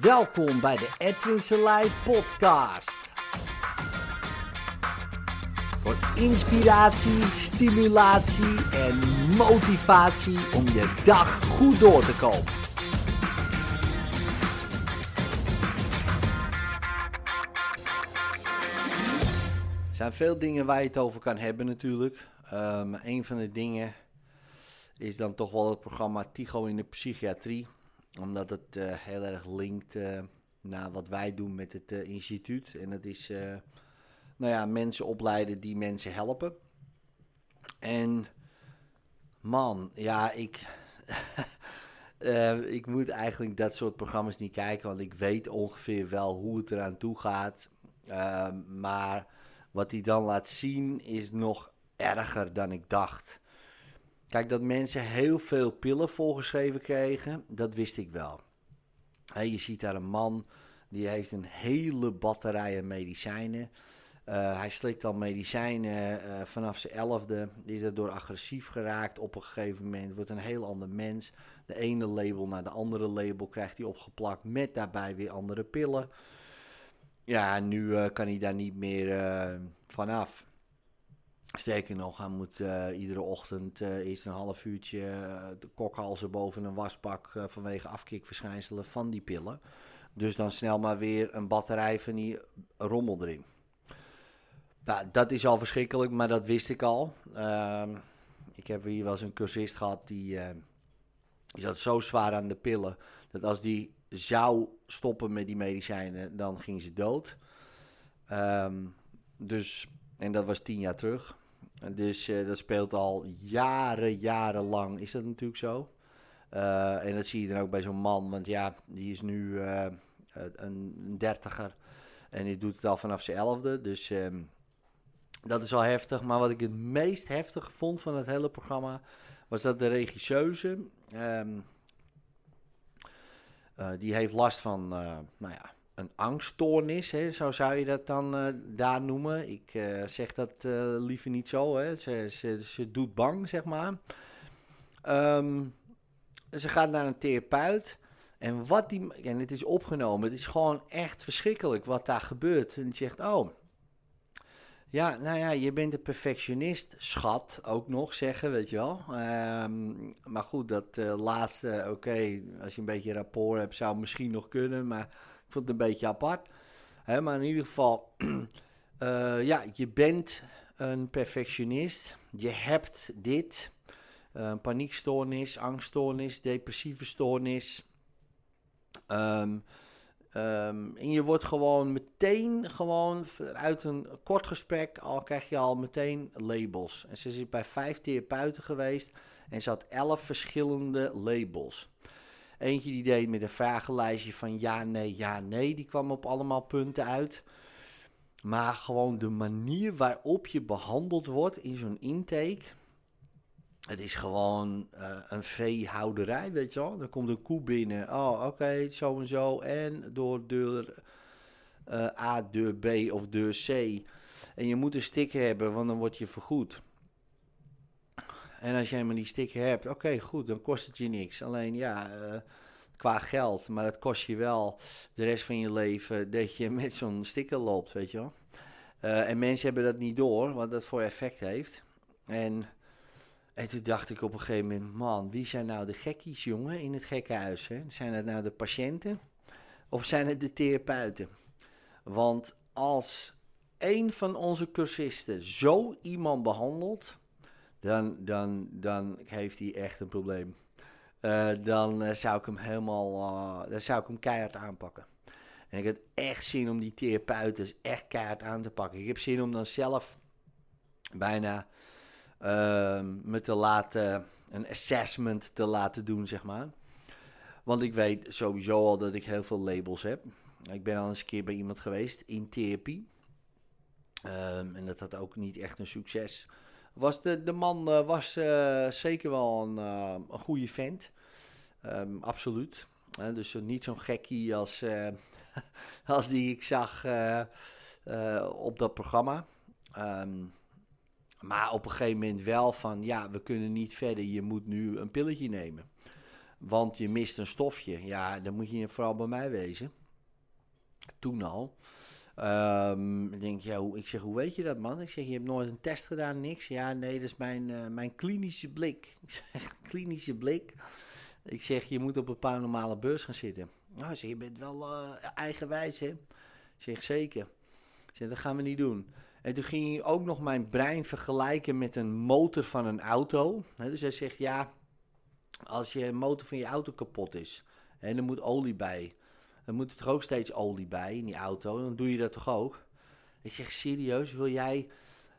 Welkom bij de Edwin Selei podcast. Voor inspiratie, stimulatie en motivatie om je dag goed door te komen. Er zijn veel dingen waar je het over kan hebben natuurlijk. Um, een van de dingen is dan toch wel het programma Tigo in de psychiatrie. Omdat het uh, heel erg linkt uh, naar wat wij doen met het uh, instituut. En dat is nou ja, mensen opleiden die mensen helpen. En man, ja, ik, ik moet eigenlijk dat soort programma's niet kijken. Want ik weet ongeveer wel hoe het eraan toe gaat. Ehm, maar wat hij dan laat zien is nog erger dan ik dacht. Kijk, dat mensen heel veel pillen voorgeschreven kregen, dat wist ik wel. je ziet daar een man die heeft een hele batterij aan medicijnen. Uh, hij slikt al medicijnen uh, vanaf zijn elfde. Is daardoor agressief geraakt op een gegeven moment. Wordt een heel ander mens. De ene label naar de andere label krijgt hij opgeplakt. Met daarbij weer andere pillen. Ja, nu uh, kan hij daar niet meer vanaf. Sterker nog, hij moet uh, iedere ochtend uh, eerst een half uurtje uh, de kokhalzen boven een wasbak vanwege afkikverschijnselen van die pillen. Dus dan snel maar weer een batterij van die rommel erin. Nou, dat is al verschrikkelijk, maar dat wist ik al. Ehm, ik heb hier wel eens een cursist gehad die, die zat zo zwaar aan de pillen dat als die zou stoppen met die medicijnen, dan ging ze dood. Um, dus, en dat was tien jaar terug. Dus uh, dat speelt al jaren, jarenlang is dat natuurlijk zo. Uh, en dat zie je dan ook bij zo'n man, want ja, die is nu uh, een dertiger. En die doet het al vanaf zijn elfde, dus um, dat is al heftig. Maar wat ik het meest heftig vond van het hele programma, was dat de regisseuse... Um, die heeft last van, nou ja, een angststoornis, hè, zo zou je dat dan uh, daar noemen. Ik uh, zeg dat uh, liever niet zo, hè. Ze, ze, ze doet bang, zeg maar. Um, ze gaat naar een therapeut. En wat die, en het is opgenomen, het is gewoon echt verschrikkelijk wat daar gebeurt. En die zegt, oh, ja, nou ja, je bent een perfectionist, schat, ook nog zeggen, weet je wel. Um, maar goed, dat laatste, oké, als je een beetje rapport hebt, zou misschien nog kunnen, maar vond het een beetje apart. Hè, maar in ieder geval, uh, ja, je bent een perfectionist. Je hebt dit. Uh, paniekstoornis, angststoornis, depressieve stoornis. Um, um, en je wordt gewoon meteen, gewoon uit een kort gesprek, al krijg je al meteen labels. En ze is bij vijf therapeuten geweest en ze had elf verschillende labels. Eentje die deed met een vragenlijstje van ja, nee, ja, nee. Die kwam op allemaal punten uit. Maar gewoon de manier waarop je behandeld wordt in zo'n intake. Het is gewoon uh, een veehouderij, weet je wel. Er komt een koe binnen. Oh, oké, zo en zo. En door deur uh, A, deur B of deur C. En je moet een sticker hebben, want dan word je vergoed. En als jij maar die sticker hebt, oké, goed, dan kost het je niks. Alleen ja, uh, qua geld, maar het kost je wel de rest van je leven dat je met zo'n sticker loopt, weet je wel. Uh, en mensen hebben dat niet door, wat dat voor effect heeft. En, en toen dacht ik op een gegeven moment, man, wie zijn nou de gekkies, jongen, in het gekkenhuis? Hè? Zijn het nou de patiënten of zijn het de therapeuten? Want als een van onze cursisten zo iemand behandelt dan, dan, dan heeft hij echt een probleem. Uh, dan uh, zou ik hem helemaal, uh, dan zou ik hem keihard aanpakken. En ik heb echt zin om die therapeuten echt keihard aan te pakken. Ik heb zin om dan zelf bijna ehm, me te laten, een assessment te laten doen, zeg maar. Want ik weet sowieso al dat ik heel veel labels heb. Ik ben al eens een keer bij iemand geweest in therapie. Um, en dat had ook niet echt een succes was de, de man uh, was uh, zeker wel een, uh, een goede vent. Um, absoluut. dus niet zo'n gekkie als, als die ik zag op dat programma. Um, maar op een gegeven moment wel van, ja, we kunnen niet verder, je moet nu een pilletje nemen. want je mist een stofje. Ja, dan moet je vooral bij mij wezen. Toen al. Um, ik denk, ja, ik zeg, hoe weet je dat, man? Ik zeg, je hebt nooit een test gedaan, niks. Ja, nee, dat is mijn, uh, mijn klinische blik. Ik zeg, klinische blik. Ik zeg, je moet op een paranormale beurs gaan zitten. Nou, zeg, je bent wel uh, eigenwijs, hè? Ik zeg, zeker. Ik zeg, dat gaan we niet doen. En toen ging hij ook nog mijn brein vergelijken met een motor van een auto. dus hij zegt, ja, als je motor van je auto kapot is en er moet olie bij, dan moet er ook steeds olie bij in die auto. Dan doe je dat toch ook? Ik zeg, serieus, wil jij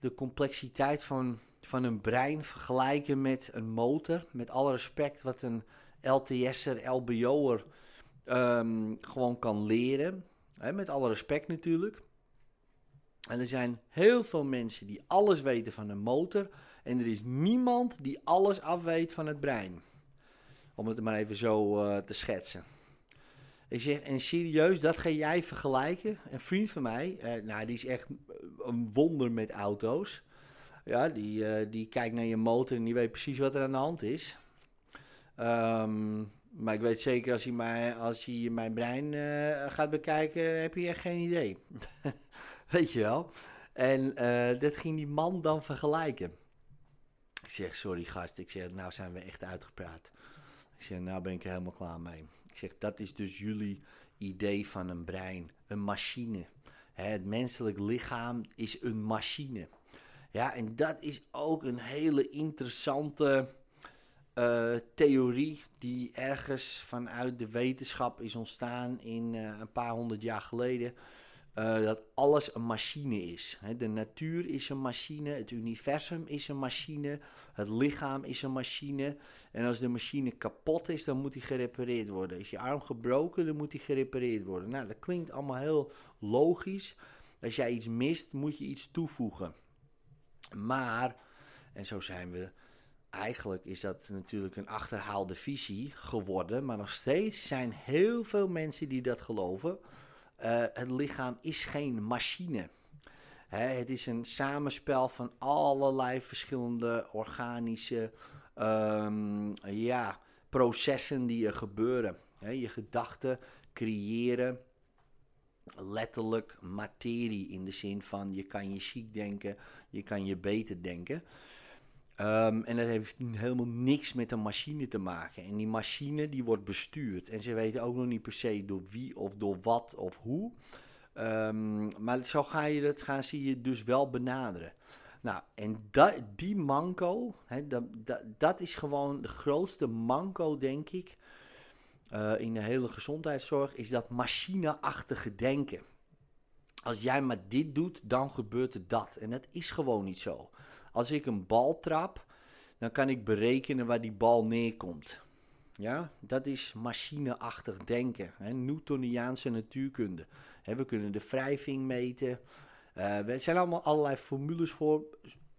de complexiteit van, van een brein vergelijken met een motor? Met alle respect wat een LTS'er, LBO'er um, gewoon kan leren. met alle respect natuurlijk. En er zijn heel veel mensen die alles weten van een motor. En er is niemand die alles afweet van het brein. Om het maar even zo uh, te schetsen. Ik zeg, en serieus, dat ga jij vergelijken? Een vriend van mij, uh, nou, die is echt een wonder met auto's. Ja, die, uh, die kijkt naar je motor en die weet precies wat er aan de hand is. Um, maar ik weet zeker, als hij, mij, als hij mijn brein uh, gaat bekijken, heb je echt geen idee. weet je wel? En dat ging die man dan vergelijken. Ik zeg, sorry gast. Ik zeg, nou zijn we echt uitgepraat. Ik zeg, nou ben ik er helemaal klaar mee. Ik zeg, dat is dus jullie idee van een brein. Een machine. Het menselijk lichaam is een machine. Ja, en dat is ook een hele interessante uh, theorie die ergens vanuit de wetenschap is ontstaan in uh, een paar honderd jaar geleden. Uh, dat alles een machine is. De natuur is een machine, het universum is een machine, het lichaam is een machine. En als de machine kapot is, dan moet die gerepareerd worden. Is je arm gebroken, dan moet die gerepareerd worden. Nou, dat klinkt allemaal heel logisch. Als jij iets mist, moet je iets toevoegen. Maar, en zo zijn we eigenlijk is dat natuurlijk een achterhaalde visie geworden. Maar nog steeds zijn heel veel mensen die dat geloven. Uh, het lichaam is geen machine. Hè, het is een samenspel van allerlei verschillende organische um, ja, processen die er gebeuren. Hè, je gedachten creëren letterlijk materie in de zin van je kan je chic denken, je kan je beter denken. Um, en dat heeft helemaal niks met een machine te maken. En die machine die wordt bestuurd. En ze weten ook nog niet per se door wie of door wat of hoe. Um, maar zo ga je dat gaan zie je dus wel benaderen. Nou, en die manco, dat, dat, is gewoon de grootste manco, denk ik, uh, in de hele gezondheidszorg, is dat machineachtige denken. Als jij maar dit doet, dan gebeurt er dat. En dat is gewoon niet zo. Als ik een bal trap, dan kan ik berekenen waar die bal neerkomt. Ja, dat is machineachtig denken. Hè? Newtoniaanse natuurkunde. Hè, we kunnen de wrijving meten. Uh, er zijn allemaal allerlei formules voor.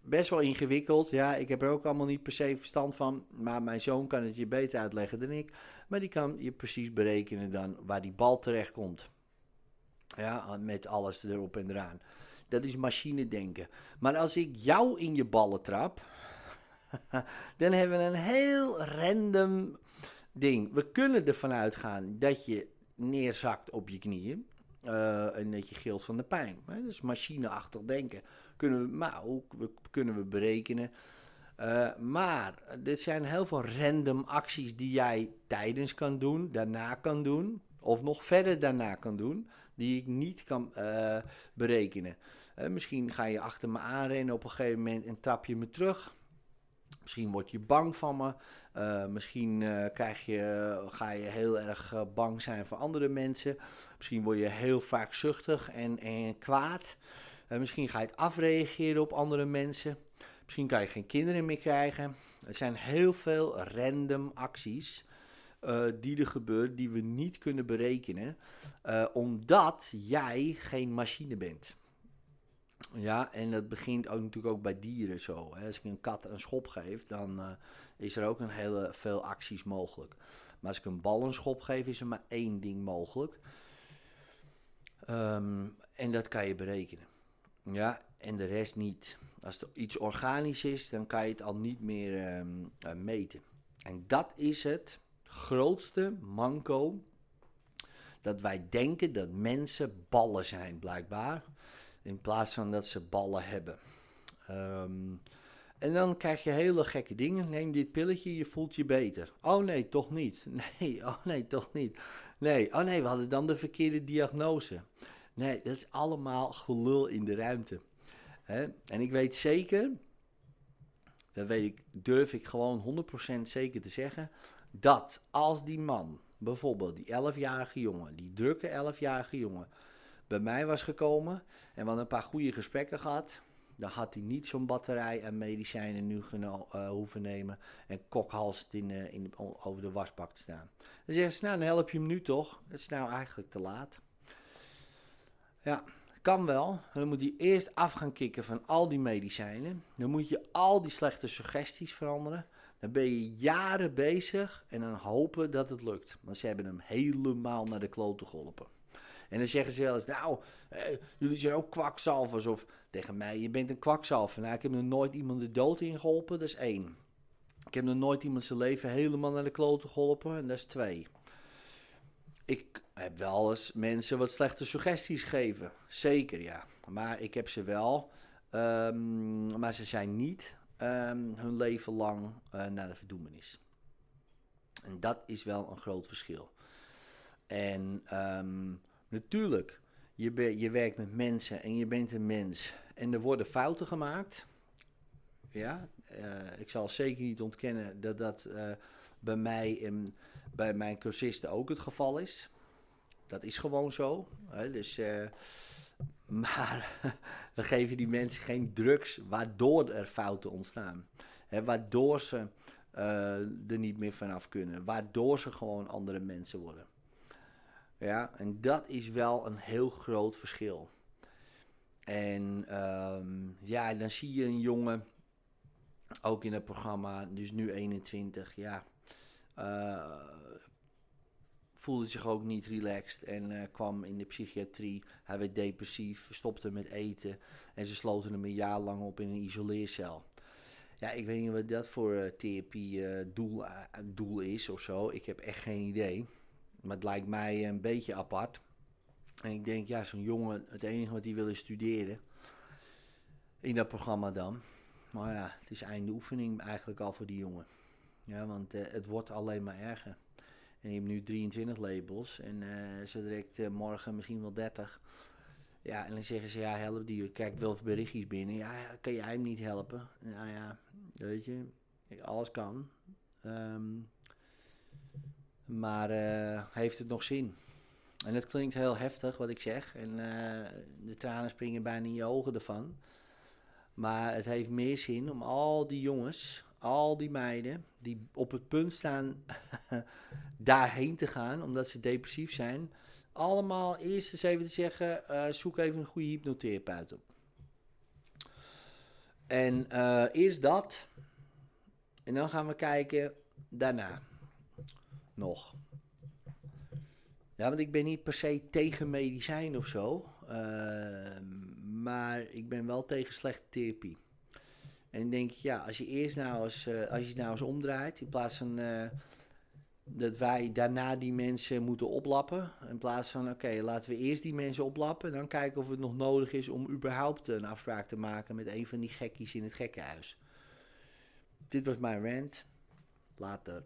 Best wel ingewikkeld. Ja, ik heb er ook allemaal niet per se verstand van. Maar mijn zoon kan het je beter uitleggen dan ik. Maar die kan je precies berekenen dan waar die bal terecht komt. Ja, met alles erop en eraan. Dat is machine denken. Maar als ik jou in je ballen trap, dan hebben we een heel random ding. We kunnen ervan uitgaan dat je neerzakt op je knieën. Uh, en dat je gilt van de pijn. Hè? Dus machineachtig denken. Kunnen we, maar ook we, kunnen we berekenen. Uh, maar dit zijn heel veel random acties die jij tijdens kan doen, daarna kan doen. Of nog verder daarna kan doen. Die ik niet kan uh, berekenen. Uh, misschien ga je achter me aanrennen op een gegeven moment en trap je me terug. Misschien word je bang van me. Uh, misschien uh, krijg je, ga je heel erg bang zijn voor andere mensen. Misschien word je heel vaak zuchtig en, en kwaad. misschien ga je het afreageren op andere mensen. Misschien kan je geen kinderen meer krijgen. Er zijn heel veel random acties die er gebeuren die we niet kunnen berekenen. omdat jij geen machine bent. Ja, en dat begint ook natuurlijk ook bij dieren zo. Als ik een kat een schop geef, dan uh, is er ook een hele veel acties mogelijk. Maar als ik een bal een schop geef, is er maar één ding mogelijk. Um, en dat kan je berekenen. Ja, en de rest niet. Als er iets organisch is, dan kan je het al niet meer um, uh, meten. En dat is het grootste manco dat wij denken dat mensen ballen zijn, blijkbaar. In plaats van dat ze ballen hebben. Ehm, en dan krijg je hele gekke dingen. Neem dit pilletje, je voelt je beter. Oh nee, toch niet. Nee, oh nee, toch niet. Nee, oh nee, we hadden dan de verkeerde diagnose. Nee, dat is allemaal gelul in de ruimte. En ik weet zeker, dat weet ik, durf ik gewoon 100% zeker te zeggen, dat als die man, bijvoorbeeld die 11-jarige jongen, die drukke 11-jarige jongen, bij mij was gekomen en we hadden een paar goede gesprekken gehad, dan had hij niet zo'n batterij en medicijnen nu uh, hoeven nemen en kokhals in, uh, in, over de wasbak te staan. Dan zeggen ze, nou dan help je hem nu toch. Het is nou eigenlijk te laat. Ja, kan wel. Dan moet hij eerst af gaan kicken van al die medicijnen. Dan moet je al die slechte suggesties veranderen. Dan ben je jaren bezig en dan hopen dat het lukt. Want ze hebben hem helemaal naar de kloten geholpen. En dan zeggen ze wel eens, nou, eh, jullie zijn ook kwakzalvers. Of tegen mij, je bent een kwakzalver. Nou, ik heb nog nooit iemand de dood in geholpen, dat is één. Ik heb nog nooit iemand zijn leven helemaal naar de kloten geholpen, en dat is twee. Ik heb wel eens mensen wat slechte suggesties gegeven. Zeker, ja. Maar ik heb ze wel. Um, maar ze zijn niet um, hun leven lang uh, naar de verdoemenis. En dat is wel een groot verschil. En um, natuurlijk, je, je werkt met mensen en je bent een mens. En er worden fouten gemaakt. Ja, uh, ik zal zeker niet ontkennen dat dat uh, bij mij en bij mijn cursisten ook het geval is. Dat is gewoon zo. Hè? Dus, uh, maar we geven die mensen geen drugs waardoor er fouten ontstaan. Hè? Waardoor ze er niet meer vanaf kunnen. Waardoor ze gewoon andere mensen worden. Ja, en dat is wel een heel groot verschil. En um, ja, dan zie je een jongen, ook in het programma, dus nu 21, ja, uh, voelde zich ook niet relaxed en uh, kwam in de psychiatrie. Hij werd depressief, stopte met eten en ze sloten hem een jaar lang op in een isoleercel. Ja, ik weet niet wat dat voor uh, therapie doel, doel is of zo. Ik heb echt geen idee. Maar het lijkt mij een beetje apart. En ik denk, ja, zo'n jongen, het enige wat hij wil is studeren. In dat programma dan. Maar ja, het is einde oefening eigenlijk al voor die jongen. Ja, want uh, het wordt alleen maar erger. En je hebt nu 23 labels en uh, zo direct uh, morgen misschien wel 30. Ja, en dan zeggen ze, ja, help die. Kijk wel berichtjes binnen. Ja, kan jij hem niet helpen? Nou ja, weet je, alles kan. Um, maar uh, heeft het nog zin? En het klinkt heel heftig wat ik zeg. En uh, de tranen springen bijna in je ogen ervan. Maar het heeft meer zin om al die jongens, al die meiden die op het punt staan daarheen te gaan, omdat ze depressief zijn, allemaal eerst eens even te zeggen: uh, zoek even een goede hypnotherapeut op. En eerst dat. En dan gaan we kijken daarna nog. Ja, want ik ben niet per se tegen medicijn of zo. Uh, maar ik ben wel tegen slechte therapie. En denk ik, ja, als je eerst nou eens, uh, als je het nou eens omdraait, in plaats van uh, dat wij daarna die mensen moeten oplappen. In plaats van, oké, laten we eerst die mensen oplappen. Dan kijken of het nog nodig is om überhaupt een afspraak te maken met een van die gekkies in het gekkenhuis. Dit was mijn rant. Later.